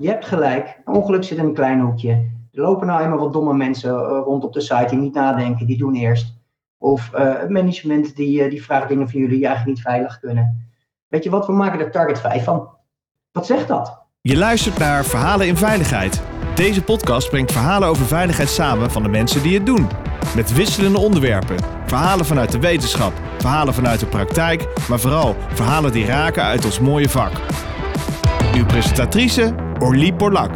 je hebt gelijk. Ongeluk zit in een klein hoekje. Er lopen nou eenmaal wat domme mensen eh, rond op de site die niet nadenken, die doen eerst. Of uh, het management die, uh, die vraagt dingen van jullie die eigenlijk niet veilig kunnen. Weet je wat, we maken er target 5 van. Wat zegt dat? Je luistert naar Verhalen in Veiligheid. Deze podcast brengt verhalen over veiligheid samen van de mensen die het doen. Met wisselende onderwerpen. Verhalen vanuit de wetenschap, verhalen vanuit de praktijk, maar vooral verhalen die raken uit ons mooie vak. Uw presentatrice Orlie Porlak.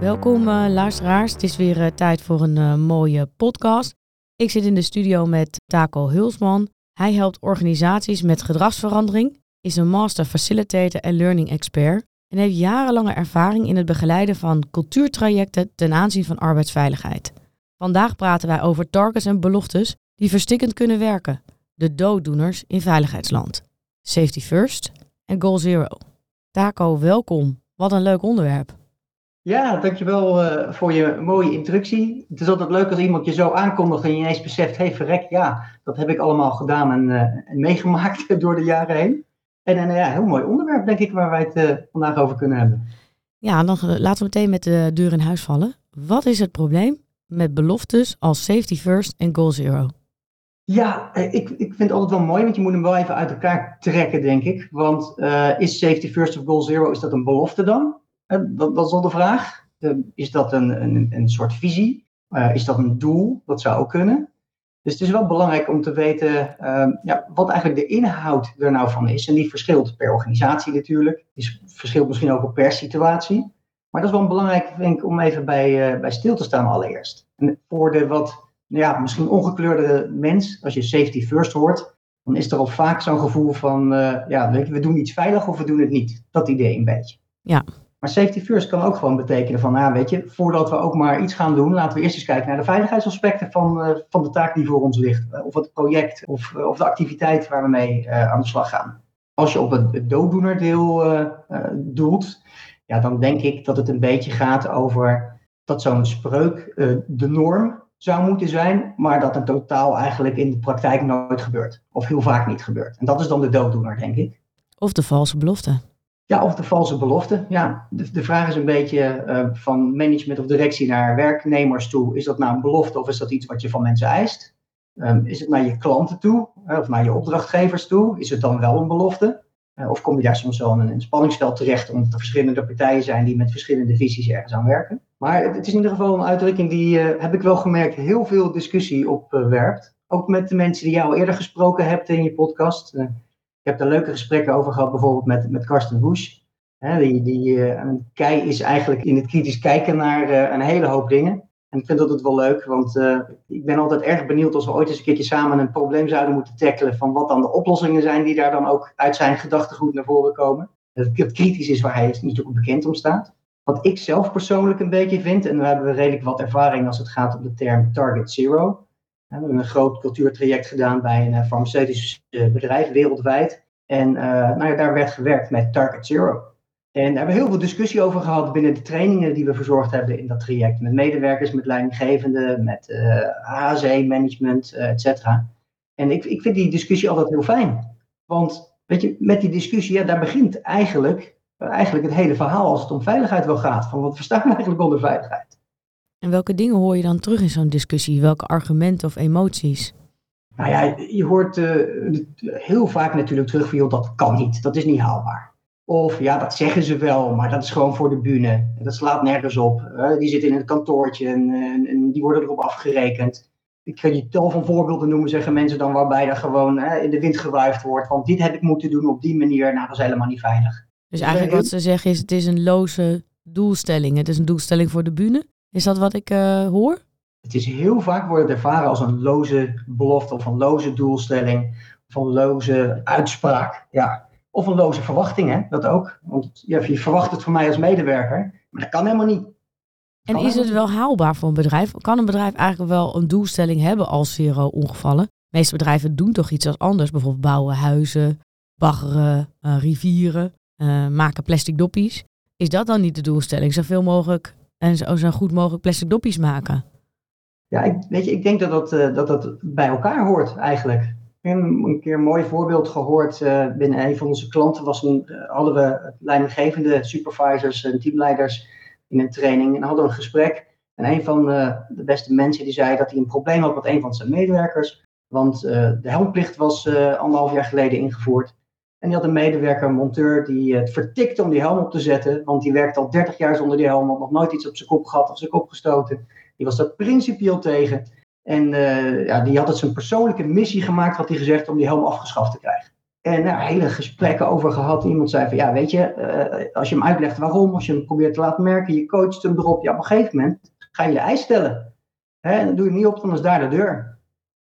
Welkom uh, luisteraars. Het is weer uh, tijd voor een uh, mooie podcast. Ik zit in de studio met Taco Hulsman. Hij helpt organisaties met gedragsverandering, is een master facilitator en learning expert en heeft jarenlange ervaring in het begeleiden van cultuurtrajecten ten aanzien van arbeidsveiligheid. Vandaag praten wij over targets en beloftes die verstikkend kunnen werken. De dooddoeners in veiligheidsland. Safety first en goal zero. Taco, welkom. Wat een leuk onderwerp. Ja, dankjewel uh, voor je mooie introductie. Het is altijd leuk als iemand je zo aankondigt en je ineens beseft, hé hey, verrek, ja, dat heb ik allemaal gedaan en, uh, en meegemaakt door de jaren heen. En een ja, heel mooi onderwerp, denk ik, waar wij het uh, vandaag over kunnen hebben. Ja, dan laten we meteen met de deur in huis vallen. Wat is het probleem met beloftes als safety first en goal zero? Ja, ik, ik vind het altijd wel mooi, want je moet hem wel even uit elkaar trekken, denk ik. Want is safety first of goal zero, is dat een belofte dan? Dat, dat is al de vraag. is dat een, een, een soort visie? Is dat een doel? Dat zou ook kunnen. Dus het is wel belangrijk om te weten ja, wat eigenlijk de inhoud er nou van is. En die verschilt per organisatie natuurlijk. Die verschilt misschien ook per situatie. Maar dat is wel belangrijk denk ik, om even bij, bij stil te staan allereerst. En voor de wat ja, misschien ongekleurde mens, als je safety first hoort, dan is er al vaak zo'n gevoel van, ja, weet je, we doen iets veilig of we doen het niet. Dat idee een beetje. Ja, maar safety first kan ook gewoon betekenen van, ja, weet je, voordat we ook maar iets gaan doen, laten we eerst eens kijken naar de veiligheidsaspecten van, uh, van de taak die voor ons ligt. Of het project of, of de activiteit waar we mee uh, aan de slag gaan. Als je op het, het dooddoenerdeel doelt, ja, dan denk ik dat het een beetje gaat over dat zo'n spreuk de norm zou moeten zijn, maar dat het totaal eigenlijk in de praktijk nooit gebeurt. Of heel vaak niet gebeurt. En dat is dan de dooddoener, denk ik. Of de valse belofte. Ja, of de valse belofte. Ja, de, de vraag is een beetje uh, van management of directie naar werknemers toe. Is dat nou een belofte of is dat iets wat je van mensen eist? Um, is het naar je klanten toe uh, of naar je opdrachtgevers toe? Is het dan wel een belofte? Uh, of kom je daar soms wel in een spanningsveld terecht omdat er verschillende partijen zijn die met verschillende visies ergens aan werken? Maar het, is in ieder geval een uitdrukking die, heb ik wel gemerkt, heel veel discussie opwerpt. Ook met de mensen die al eerder gesproken hebt in je podcast. Ik heb daar leuke gesprekken over gehad, bijvoorbeeld met, met Karsten Bush. die, die, kei is eigenlijk in het kritisch kijken naar een hele hoop dingen. En ik vind dat het wel leuk, want ik ben altijd erg benieuwd als we ooit eens een keertje samen een probleem zouden moeten tackelen. Van wat dan de oplossingen zijn die daar dan ook uit zijn gedachtegoed naar voren komen. Dat het kritisch is waar hij natuurlijk bekend om staat. Wat ik zelf persoonlijk een beetje vind, en we hebben redelijk wat ervaring als het gaat om de term Target Zero. We hebben een groot cultuurtraject gedaan bij een farmaceutisch bedrijf wereldwijd. En uh, nou ja, daar werd gewerkt met Target Zero. En daar hebben we heel veel discussie over gehad binnen de trainingen die we verzorgd hebben in dat traject. Met medewerkers, met leidinggevenden, met uh, HSE-management, uh, et cetera. En ik, ik vind die discussie altijd heel fijn. Want weet je, met die discussie, ja, daar begint eigenlijk, eigenlijk het hele verhaal als het om veiligheid wel gaat. Van wat verstaan we eigenlijk onder veiligheid? En welke dingen hoor je dan terug in zo'n discussie? Welke argumenten of emoties? Nou ja, je hoort uh, heel vaak natuurlijk terug van, joh, dat kan niet, dat is niet haalbaar. Of ja, dat zeggen ze wel, maar dat is gewoon voor de bühne. Dat slaat nergens op. Uh, die zitten in het kantoortje en, en, en, die worden erop afgerekend. Ik kan je tal van voorbeelden noemen, zeggen mensen dan, waarbij er gewoon uh, in de wind gewuifd wordt. Want dit heb ik moeten doen op die manier, nou dat is helemaal niet veilig. Dus eigenlijk wat ze zeggen is, het is een loze doelstelling. Het is een doelstelling voor de bühne. Is dat wat ik hoor? Het is heel vaak wordt het ervaren als een loze belofte of een loze doelstelling of een loze uitspraak. Ja. Of een loze verwachting, hè? dat ook. Want ja, je verwacht het van mij als medewerker, maar dat kan helemaal niet. En is het wel haalbaar voor een bedrijf? Kan een bedrijf eigenlijk wel een doelstelling hebben als zero ongevallen? De meeste bedrijven doen toch iets als anders, bijvoorbeeld bouwen huizen, baggeren, uh, rivieren, uh, maken plastic doppies. Is dat dan niet de doelstelling? Zoveel mogelijk en zo, zo goed mogelijk plastic doppies maken? Ja, ik, weet je, ik denk dat dat, uh, dat dat bij elkaar hoort eigenlijk. een keer een mooi voorbeeld gehoord uh, binnen een van onze klanten. Was een, hadden we leidinggevende supervisors en teamleiders in een training en hadden een gesprek. En een van uh, de beste mensen die zei dat hij een probleem had met een van zijn medewerkers. Want de helmplicht was anderhalf jaar geleden ingevoerd. En die had een medewerker, een monteur, die het vertikte om die helm op te zetten. Want die werkte al 30 jaar zonder die helm, had nog nooit iets op zijn kop gehad of zijn kop gestoten. Die was daar principieel tegen. En uh, ja, die had het zijn persoonlijke missie gemaakt, had hij gezegd, om die helm afgeschaft te krijgen. En nou, hele gesprekken over gehad. Iemand zei van, ja, weet je, uh, als je hem uitlegt waarom, als je hem probeert te laten merken, je coacht hem erop, ja, op een gegeven moment ga je de eis stellen. Hè, en dan doe je niet op, dan is daar de deur.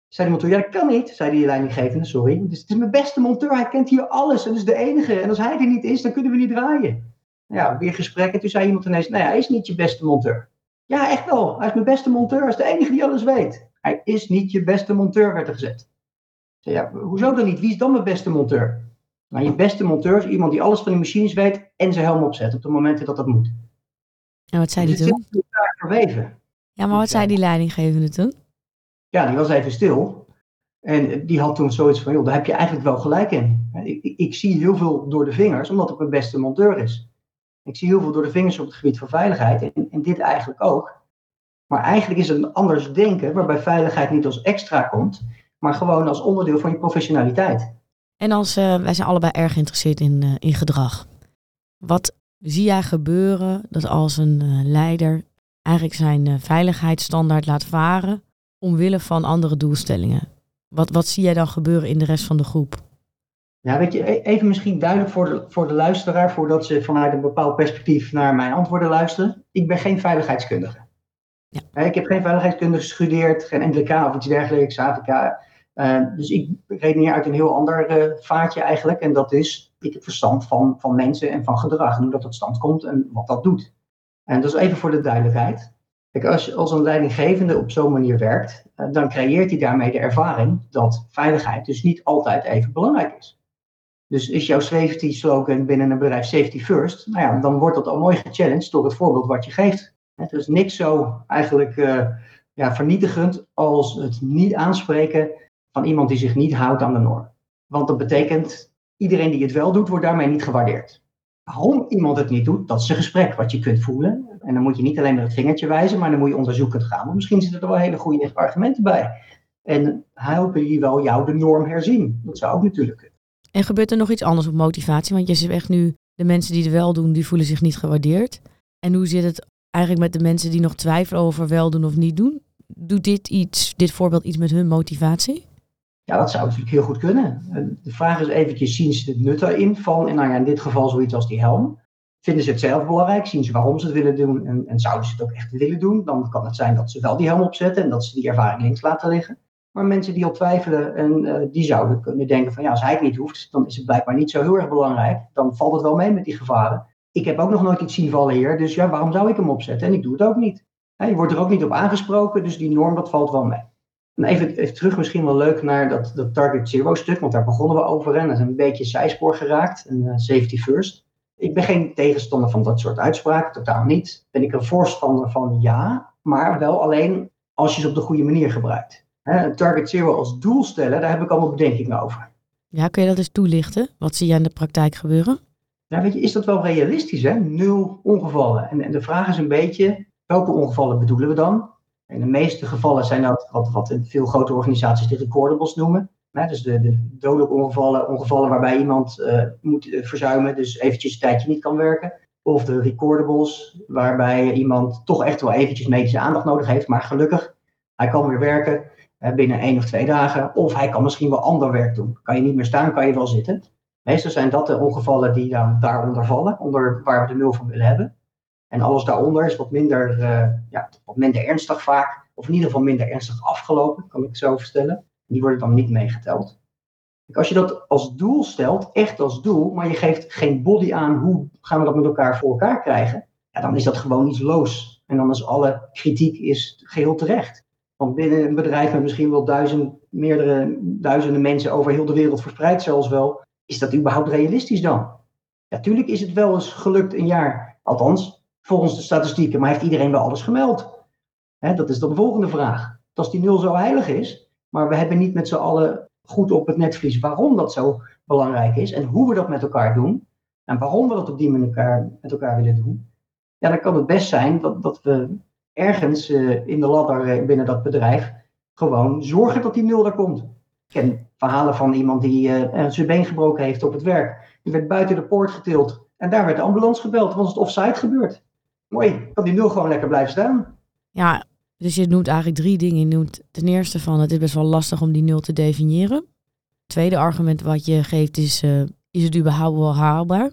Zei de monteur, ja, dat kan niet, zei die leidinggevende, sorry. Dus het is mijn beste monteur, hij kent hier alles en is de enige. En als hij er niet is, dan kunnen we niet draaien. Ja, weer gesprekken. Toen zei iemand ineens, nou ja, hij is niet je beste monteur. Ja, echt wel. Hij is mijn beste monteur. Hij is de enige die alles weet. Hij is niet je beste monteur, werd er gezet. Zei, ja, hoezo dan niet? Wie is dan mijn beste monteur? Nou, je beste monteur is iemand die alles van de machines weet en zijn helm opzet op de momenten dat dat moet. En wat zei dus die toen? Ja, maar wat zei die leidinggevende toen? Ja, die was even stil. En die had toen zoiets van, joh, daar heb je eigenlijk wel gelijk in. Ik, ik, ik zie heel veel door de vingers, omdat het mijn beste monteur is. Ik zie heel veel door de vingers op het gebied van veiligheid. En, en dit eigenlijk ook. Maar eigenlijk is het een anders denken, waarbij veiligheid niet als extra komt, maar gewoon als onderdeel van je professionaliteit. En als uh, wij zijn allebei erg geïnteresseerd in, uh, in gedrag. Wat zie jij gebeuren dat als een uh, leider eigenlijk zijn veiligheidsstandaard laat varen omwille van andere doelstellingen? Wat, wat zie jij dan gebeuren in de rest van de groep? Ja, weet je, e-, even misschien duidelijk voor de, voor de luisteraar, voordat ze vanuit een bepaald perspectief naar mijn antwoorden luisteren. Ik ben geen veiligheidskundige. Ja. Ik heb geen veiligheidskunde gestudeerd, geen NDK of iets dergelijks, AVK. Uh, dus ik redeneer uit een heel ander uh, vaatje eigenlijk. En dat is, ik heb verstand van, van mensen en van gedrag. En hoe dat tot stand komt en wat dat doet. En dat is even voor de duidelijkheid. Kijk, als, als een leidinggevende op zo'n manier werkt, uh, dan creëert hij daarmee de ervaring dat veiligheid dus niet altijd even belangrijk is. Dus is jouw safety slogan binnen een bedrijf safety first, nou ja, dan wordt dat al mooi gechallenged door het voorbeeld wat je geeft. Het is niks zo eigenlijk uh, ja, vernietigend als het niet aanspreken van iemand die zich niet houdt aan de norm. Want dat betekent, iedereen die het wel doet, wordt daarmee niet gewaardeerd. Waarom iemand het niet doet, dat is een gesprek wat je kunt voelen. En dan moet je niet alleen met het vingertje wijzen, maar dan moet je onderzoekend gaan. Maar misschien zitten er wel hele goede argumenten bij. En helpen die wel jou de norm herzien. Dat zou ook natuurlijk kunnen. En gebeurt er nog iets anders op motivatie? Want je zegt nu, de mensen die het wel doen, die voelen zich niet gewaardeerd. En hoe zit het eigenlijk met de mensen die nog twijfelen over wel doen of niet doen? Doet dit, iets, dit voorbeeld iets met hun motivatie? Ja, dat zou natuurlijk heel goed kunnen. De vraag is eventjes, zien ze het nut erin van, nou ja, in dit geval zoiets als die helm. Vinden ze het zelf belangrijk? Zien ze waarom ze het willen doen? En, en zouden ze het ook echt willen doen? Dan kan het zijn dat ze wel die helm opzetten en dat ze die ervaring links laten liggen. Maar mensen die al twijfelen, en, uh, die zouden kunnen denken van ja, als hij het niet hoeft, dan is het blijkbaar niet zo heel erg belangrijk. Dan valt het wel mee met die gevaren ik heb ook nog nooit iets zien vallen hier, dus ja, waarom zou ik hem opzetten? En ik doe het ook niet. je wordt er ook niet op aangesproken, dus die norm, dat valt wel mee. En even, even terug misschien wel leuk naar dat, dat Target Zero stuk, want daar begonnen we over en dat is een beetje zijspoor geraakt, een uh, safety first. Ik ben geen tegenstander van dat soort uitspraken, totaal niet. Ben ik een voorstander van ja, maar wel alleen als je ze op de goede manier gebruikt. He, Target Zero als doel stellen, daar heb ik allemaal bedenkingen over. Ja, kun je dat eens toelichten? Wat zie je in de praktijk gebeuren? Ja, weet je, is dat wel realistisch, hè? Nul ongevallen. En, en de vraag is een beetje, welke ongevallen bedoelen we dan? In de meeste gevallen zijn dat wat, wat veel grote organisaties de recordables noemen. Hè? Dus de, de dodelijke ongevallen, ongevallen waarbij iemand uh, moet uh, verzuimen, dus eventjes een tijdje niet kan werken. Of de recordables, waarbij iemand toch echt wel eventjes medische aandacht nodig heeft, maar gelukkig, hij kan weer werken binnen één of twee dagen. Of hij kan misschien wel ander werk doen. Kan je niet meer staan, kan je wel zitten. Meestal zijn dat de ongevallen die dan daaronder vallen, onder waar we de nul van willen hebben. En alles daaronder is wat minder, uh, ja, wat minder ernstig vaak, of in ieder geval minder ernstig afgelopen, kan ik zo vertellen. Die worden dan niet meegeteld. Als je dat als doel stelt, echt als doel, maar je geeft geen body aan hoe gaan we dat met elkaar voor elkaar krijgen, ja, dan is dat gewoon iets loos. En dan is alle kritiek is geheel terecht. Want binnen een bedrijf met misschien wel duizend, meerdere duizenden mensen over heel de wereld verspreid zelfs wel, is dat überhaupt realistisch dan? Natuurlijk is het wel eens gelukt een jaar, althans volgens de statistieken, maar heeft iedereen wel alles gemeld? dat is dan de volgende vraag. Als die nul zo heilig is, maar we hebben niet met z'n allen goed op het netvlies waarom dat zo belangrijk is en hoe we dat met elkaar doen. En waarom we dat op die manier met elkaar willen doen. Ja, dan kan het best zijn dat, dat we ergens uh, in de ladder uh, binnen dat bedrijf gewoon zorgen dat die nul er komt. Ik ken verhalen van iemand die uh, zijn been gebroken heeft op het werk. Die werd buiten de poort getild. En daar werd de ambulance gebeld. Was het offside gebeurd? Mooi, kan die nul gewoon lekker blijven staan. Ja, dus je noemt eigenlijk drie dingen. Je noemt ten eerste van het is best wel lastig om die nul te definiëren. Het tweede argument wat je geeft is, uh, is het überhaupt wel haalbaar?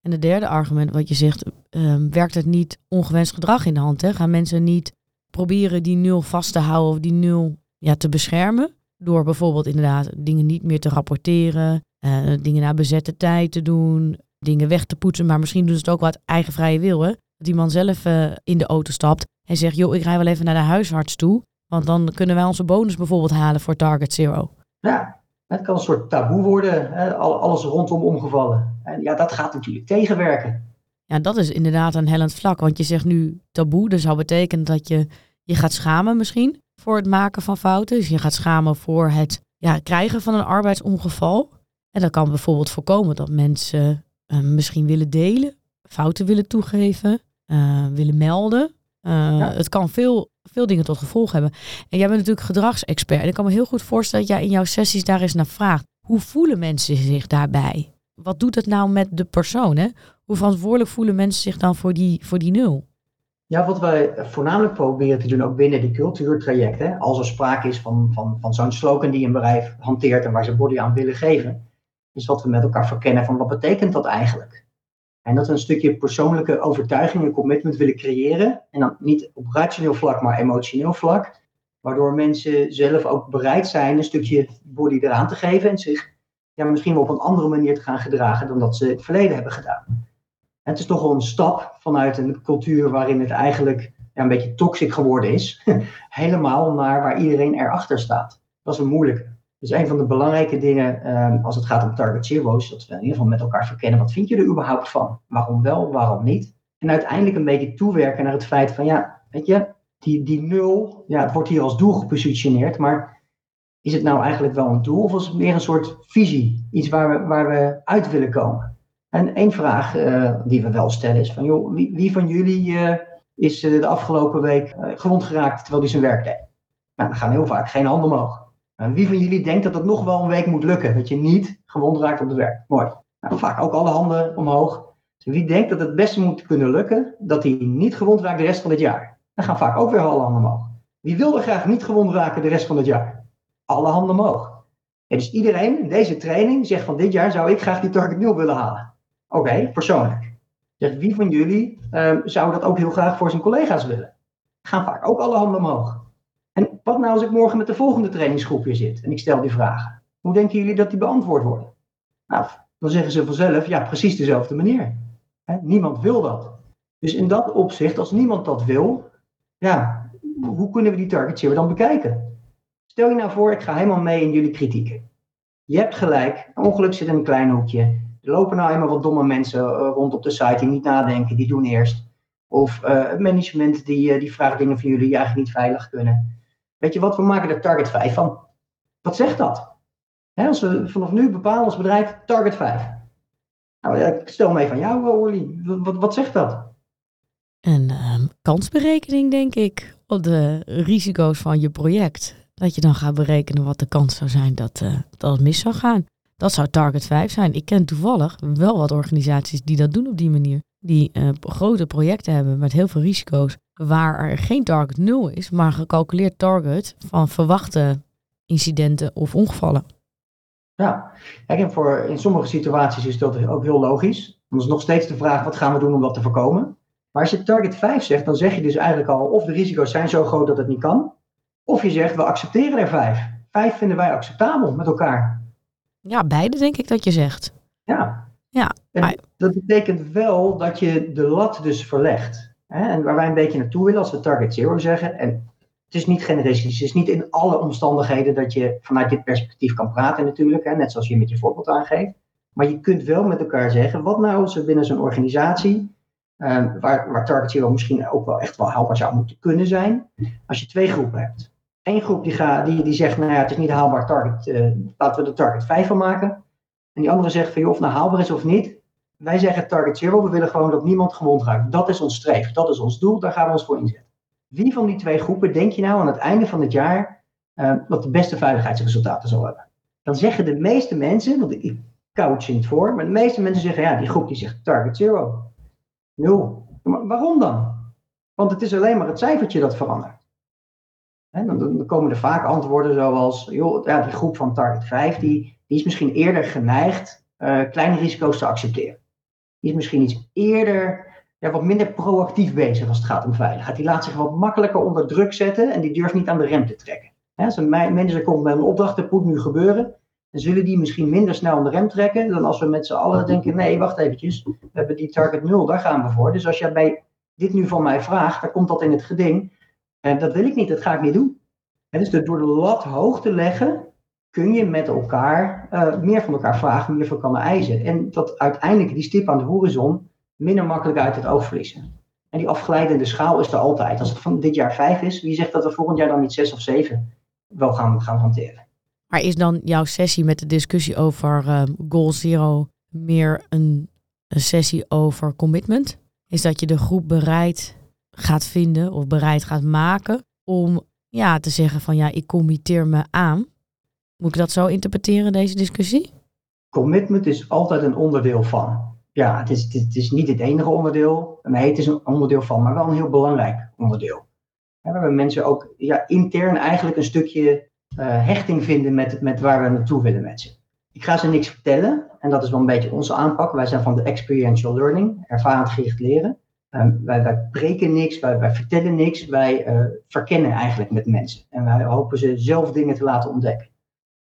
En het derde argument wat je zegt, uh, werkt het niet ongewenst gedrag in de hand? Hè? Gaan mensen niet proberen die nul vast te houden of die nul ja, te beschermen? Door bijvoorbeeld inderdaad dingen niet meer te rapporteren, uh, dingen naar bezette tijd te doen, dingen weg te poetsen, maar misschien doen ze het ook wat eigen vrije wil. Hè? Die man zelf uh, in de auto stapt en zegt, joh, ik rij wel even naar de huisarts toe, want dan kunnen wij onze bonus bijvoorbeeld halen voor Target Zero. Ja, het kan een soort taboe worden, hè? alles rondom omgevallen. En ja, dat gaat natuurlijk tegenwerken. Ja, dat is inderdaad een hellend vlak, want je zegt nu taboe, dat zou betekenen dat je je gaat schamen misschien voor het maken van fouten. Dus je gaat schamen voor het ja, krijgen van een arbeidsongeval. En dat kan bijvoorbeeld voorkomen dat mensen uh, misschien willen delen, fouten willen toegeven, uh, willen melden. Uh, ja. Het kan veel, veel dingen tot gevolg hebben. En jij bent natuurlijk gedragsexpert. En ik kan me heel goed voorstellen dat jij in jouw sessies daar eens naar vraagt. Hoe voelen mensen zich daarbij? Wat doet het nou met de persoon? Hè? Hoe verantwoordelijk voelen mensen zich dan voor die, voor die nul? Ja, wat wij voornamelijk proberen te doen, ook binnen die cultuurtrajecten, als er sprake is van, van, van zo'n slogan die een bedrijf hanteert en waar ze body aan willen geven, is wat we met elkaar verkennen van wat betekent dat eigenlijk? En dat we een stukje persoonlijke overtuiging en commitment willen creëren. En dan niet op rationeel vlak, maar emotioneel vlak. Waardoor mensen zelf ook bereid zijn een stukje body eraan te geven. En zich ja, misschien wel op een andere manier te gaan gedragen dan dat ze het verleden hebben gedaan. En het is toch wel een stap vanuit een cultuur waarin het eigenlijk ja, een beetje toxic geworden is. Helemaal naar waar iedereen erachter staat. Dat is een moeilijke. Dus een van de belangrijke dingen um, als het gaat om Target Zero is dat we in ieder geval met elkaar verkennen. Wat vind je er überhaupt van? Waarom wel, waarom niet? En uiteindelijk een beetje toewerken naar het feit van ja, weet je, die, die nul, ja, het wordt hier als doel gepositioneerd, maar is het nou eigenlijk wel een doel of is het meer een soort visie? Iets waar we, waar we uit willen komen? En één vraag uh, die we wel stellen is van joh, wie, wie van jullie uh, is uh, de afgelopen week gewond geraakt terwijl hij zijn werk deed? Nou, dan gaan heel vaak geen handen omhoog. En wie van jullie denkt dat het nog wel een week moet lukken? Dat je niet gewond raakt op het werk? Mooi. Nou, vaak ook alle handen omhoog. Dus wie denkt dat het beste moet kunnen lukken dat hij niet gewond raakt de rest van het jaar? Dan gaan vaak ook weer alle handen omhoog. Wie wil er graag niet gewond raken de rest van het jaar? Alle handen omhoog. Dus iedereen in deze training zegt van dit jaar zou ik graag die target 0 willen halen. Oké, persoonlijk. Zegt wie van jullie uh, zou dat ook heel graag voor zijn collega's willen? Gaan vaak ook alle handen omhoog. Wat nou als ik morgen met de volgende trainingsgroep weer zit en ik stel die vragen? Hoe denken jullie dat die beantwoord worden? Nou, dan zeggen ze vanzelf, ja, precies dezelfde manier. Niemand wil dat. Dus in dat opzicht, als niemand dat wil, ja, hoe kunnen we die target zero dan bekijken? Stel je nou voor, ik ga helemaal mee in jullie kritieken. Je hebt gelijk, ongeluk zit in een klein hoekje. Er lopen nou eenmaal wat domme mensen rond op de site die niet nadenken, die doen eerst. Of uh, het management die, uh, die vraagt dingen van jullie die eigenlijk niet veilig kunnen. Weet je wat, we maken er target 5 van. Wat zegt dat? Als we vanaf nu bepalen als bedrijf target 5. Nou, ik stel mee van jou, Orly. Wat, wat zegt dat? Een um, kansberekening, denk ik, op de risico's van je project. Dat je dan gaat berekenen wat de kans zou zijn dat, uh, dat het mis zou gaan. Dat zou target 5 zijn. Ik ken toevallig wel wat organisaties die dat doen op die manier. Die uh, grote projecten hebben met heel veel risico's waar er geen target 0 is, maar een gecalculeerd target van verwachte incidenten of ongevallen. Ja, Kijk, en voor, in sommige situaties is dat ook heel logisch. Dan is nog steeds de vraag, wat gaan we doen om dat te voorkomen? Maar als je target 5 zegt, dan zeg je dus eigenlijk al, of de risico's zijn zo groot dat het niet kan, of je zegt, we accepteren er 5. 5 vinden wij acceptabel met elkaar. Ja, beide denk ik dat je zegt. Ja. Ja. En dat betekent wel dat je de lat dus verlegt. Hè, en waar wij een beetje naartoe willen als we target zero zeggen. En het is niet generalistisch. Het is niet in alle omstandigheden dat je vanuit dit perspectief kan praten natuurlijk. Hè, net zoals je met je voorbeeld aangeeft. Maar je kunt wel met elkaar zeggen, wat nou als er binnen zo'n organisatie, uh, waar, waar target zero misschien ook wel echt wel haalbaar zou moeten kunnen zijn, als je twee groepen hebt. Eén groep die, gaat, die, die zegt, nou ja, het is niet haalbaar, target, uh, laten we de target 5 van maken. En die andere zegt van, joh, of nou haalbaar is of niet. Wij zeggen target zero, we willen gewoon dat niemand gewond raakt. Dat is ons streef, dat is ons doel, daar gaan we ons voor inzetten. Wie van die twee groepen denk je nou aan het einde van het jaar uh, wat de beste veiligheidsresultaten zal hebben? Dan zeggen de meeste mensen, want ik couch het voor, maar de meeste mensen zeggen, ja, die groep die zegt target zero. Nul. Maar waarom dan? Want het is alleen maar het cijfertje dat verandert. dan, dan, komen er vaak antwoorden zoals, joh, ja, die groep van target 5, die, die is misschien eerder geneigd uh, kleine risico's te accepteren. Die is misschien iets eerder, ja, wat minder proactief bezig als het gaat om veiligheid. Die laat zich wat makkelijker onder druk zetten en die durft niet aan de rem te trekken. Als een manager komt met een opdracht, dat moet nu gebeuren, dan zullen die misschien minder snel aan de rem trekken dan als we met z'n allen denken, nee, wacht eventjes, we hebben die target 0, daar gaan we voor. Dus als jij bij dit nu van mij vraagt, dan komt dat in het geding. En dat wil ik niet, dat ga ik niet doen. En dus door de lat hoog te leggen, kun je met elkaar uh, meer van elkaar vragen, meer van elkaar eisen. En dat uiteindelijk die stip aan de horizon minder makkelijk uit het oog verliezen. En die afglijdende schaal is er altijd. Als het van dit jaar 5 is, wie zegt dat we volgend jaar dan niet 6 of 7 wel gaan, gaan hanteren? Maar is dan jouw sessie met de discussie over uh, Goal Zero meer een, een sessie over commitment? Is dat je de groep bereid gaat vinden of bereid gaat maken om ja, te zeggen van ja, ik committeer me aan. Moet ik dat zo interpreteren, deze discussie? Commitment is altijd een onderdeel van. Ja, het is, het is niet het enige onderdeel. Nee, het is een onderdeel van, maar wel een heel belangrijk onderdeel. We hebben mensen ook ja, intern eigenlijk een stukje uh, hechting vinden met, met waar we naartoe willen met ze. Ik ga ze niks vertellen en dat is wel een beetje onze aanpak. Wij zijn van de experiential learning, ervarend gericht leren. Um, wij, preken niks, wij, vertellen niks, wij uh, verkennen eigenlijk met mensen. En wij hopen ze zelf dingen te laten ontdekken.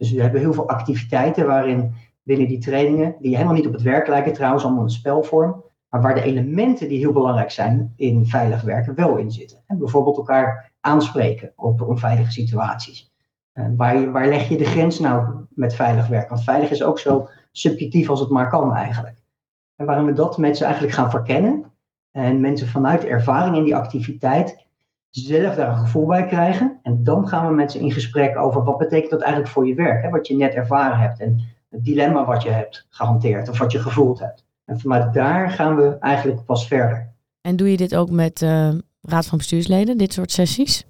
Dus we hebben heel veel activiteiten waarin binnen die trainingen, die helemaal niet op het werk lijken, trouwens allemaal een spelvorm, maar waar de elementen die heel belangrijk zijn in veilig werken wel in zitten. En bijvoorbeeld elkaar aanspreken op onveilige situaties. Uh, waar, waar leg je de grens nou met veilig werken? Want veilig is ook zo subjectief als het maar kan eigenlijk. En waarom we dat met ze eigenlijk gaan verkennen en mensen vanuit ervaring in die activiteit zelf daar een gevoel bij krijgen. En dan gaan we met ze in gesprek over wat betekent dat eigenlijk voor je werk, hè? wat je net ervaren hebt en het dilemma wat je hebt gehanteerd of wat je gevoeld hebt. En vanuit daar gaan we eigenlijk pas verder. En doe je dit ook met uh, raad van bestuursleden, dit soort sessies?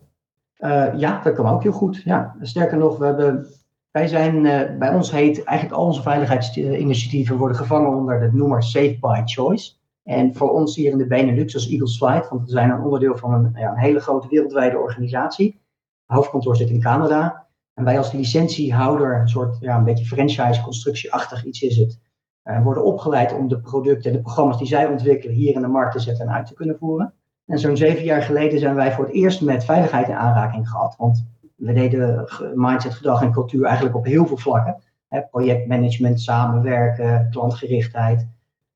Uh, ja, dat kan ook heel goed. Ja. Sterker nog, we hebben, wij zijn, uh, bij ons heet eigenlijk al onze veiligheidsinitiatieven worden gevangen onder de noemer Safe by Choice. En voor ons hier in de Benelux als Eagles Flight, want we zijn een onderdeel van een, ja, een hele grote wereldwijde organisatie. Hoofdkantoor zit in Canada. En wij als licentiehouder, een soort ja, een beetje franchise-constructieachtig iets is het, uh, worden opgeleid om de producten en de programma's die zij ontwikkelen hier in de markt te zetten en uit te kunnen voeren. En zo'n zeven jaar geleden zijn wij voor het eerst met veiligheid in aanraking gehad. Want we deden mindset, gedrag en cultuur eigenlijk op heel veel vlakken. Hè, projectmanagement, samenwerken, klantgerichtheid.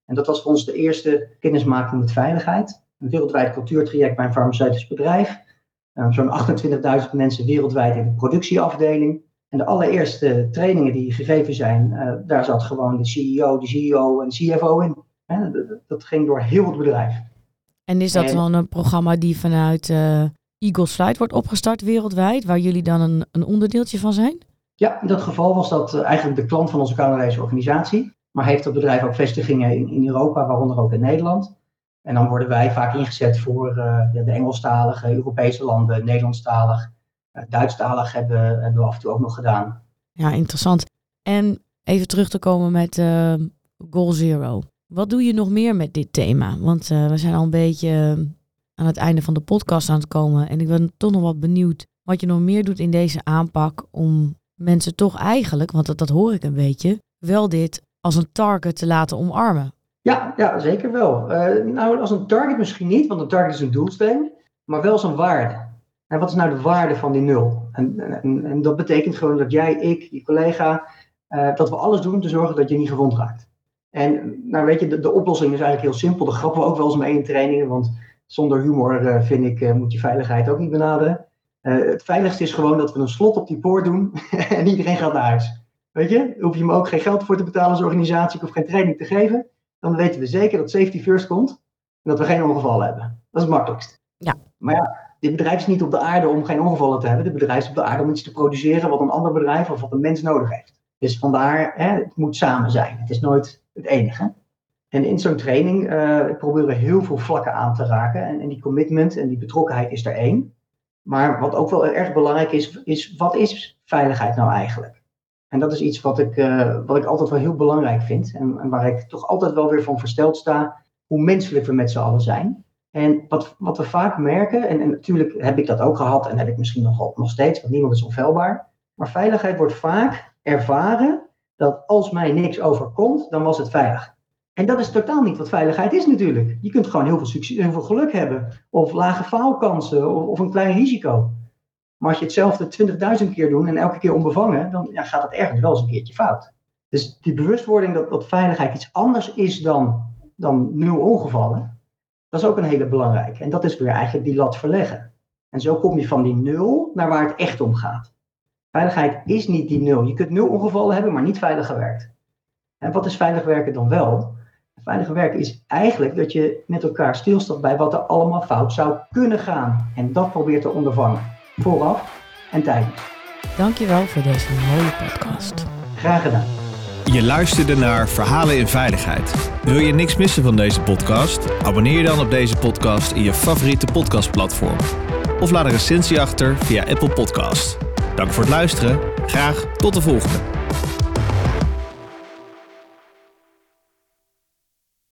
En dat was voor ons de eerste kennismaking met veiligheid. Een wereldwijd cultuurtraject bij een farmaceutisch bedrijf. Uh, Zo'n 28.000 mensen wereldwijd in de productieafdeling. En de allereerste trainingen die gegeven zijn, uh, daar zat gewoon de CEO, de CEO en de CFO in. Dat, ging door heel het bedrijf. En is dat en, dan een programma die vanuit uh, Eagles Flight wordt opgestart wereldwijd, waar jullie dan een, een onderdeeltje van zijn? Ja, in dat geval was dat eigenlijk de klant van onze Canadese organisatie. Maar heeft het bedrijf ook vestigingen in, in Europa, waaronder ook in Nederland. En dan worden wij vaak ingezet voor uh, de Engelstalige, Europese landen, Nederlandstalig, uh, Duitsstalig hebben, hebben we af en toe ook nog gedaan. Ja, interessant. En even terug te komen met uh, Goal Zero. Wat doe je nog meer met dit thema? Want we zijn al een beetje aan het einde van de podcast aan het komen. En ik ben toch nog wat benieuwd wat je nog meer doet in deze aanpak om mensen toch eigenlijk, want dat, dat hoor ik een beetje, wel dit als een target te laten omarmen. Ja, ja zeker wel. Uh, nou, als een target misschien niet, want een target is een doelstelling, maar wel een waarde. En wat is nou de waarde van die nul? En, en, dat betekent gewoon dat jij, ik, je collega, uh, dat we alles doen om te zorgen dat je niet gewond raakt. En nou weet je, de, de oplossing is eigenlijk heel simpel. Dat grappen we ook wel eens mee in trainingen, want zonder humor uh, vind ik, moet je veiligheid ook niet benaderen. het veiligste is gewoon dat we een slot op die poort doen en iedereen gaat naar huis. Weet je, hoef je me ook geen geld voor te betalen als organisatie of geen training te geven. Dan weten we zeker dat safety first komt en dat we geen ongeval hebben. Dat is het makkelijkst. Ja. Maar ja, dit bedrijf is niet op de aarde om geen ongevallen te hebben. Dit bedrijf is op de aarde om iets te produceren wat een ander bedrijf of wat een mens nodig heeft. Dus vandaar, hè, het moet samen zijn. Het is nooit het enige. En in zo'n training uh, proberen we heel veel vlakken aan te raken. En, en, die commitment en die betrokkenheid is er één. Maar wat ook wel erg belangrijk is, is wat is veiligheid nou eigenlijk? En dat is iets wat ik, uh, wat ik altijd wel heel belangrijk vind. En, en, waar ik toch altijd wel weer van versteld sta, hoe menselijk we met z'n allen zijn. En wat, wat we vaak merken, en, en, natuurlijk heb ik dat ook gehad en heb ik misschien nog, nog steeds, want niemand is onfeilbaar. Maar veiligheid wordt vaak ervaren dat als mij niks overkomt, dan was het veilig. En dat is totaal niet wat veiligheid is natuurlijk. Je kunt gewoon heel veel, succes, heel veel geluk hebben, of lage faalkansen, of, of een klein risico. Maar als je hetzelfde 20.000 keer doet en elke keer onbevangen, dan ja, gaat het ergens wel eens een keertje fout. Dus die bewustwording dat, dat veiligheid iets anders is dan, dan nul ongevallen, dat is ook een hele belangrijke. En dat is weer eigenlijk die lat verleggen. En zo kom je van die nul naar waar het echt om gaat. Veiligheid is niet die nul. Je kunt nul ongevallen hebben, maar niet veilig gewerkt. En wat is veilig werken dan wel? Veilig werken is eigenlijk dat je met elkaar stilstaat bij wat er allemaal fout zou kunnen gaan. En dat probeert te ondervangen. Vooraf en tijdens. Dankjewel voor deze mooie podcast. Graag gedaan. Je luisterde naar Verhalen in Veiligheid. Wil je niks missen van deze podcast? Abonneer je dan op deze podcast in je favoriete podcastplatform. Of laat een recensie achter via Apple Podcast. Dank voor het luisteren. Graag tot de volgende.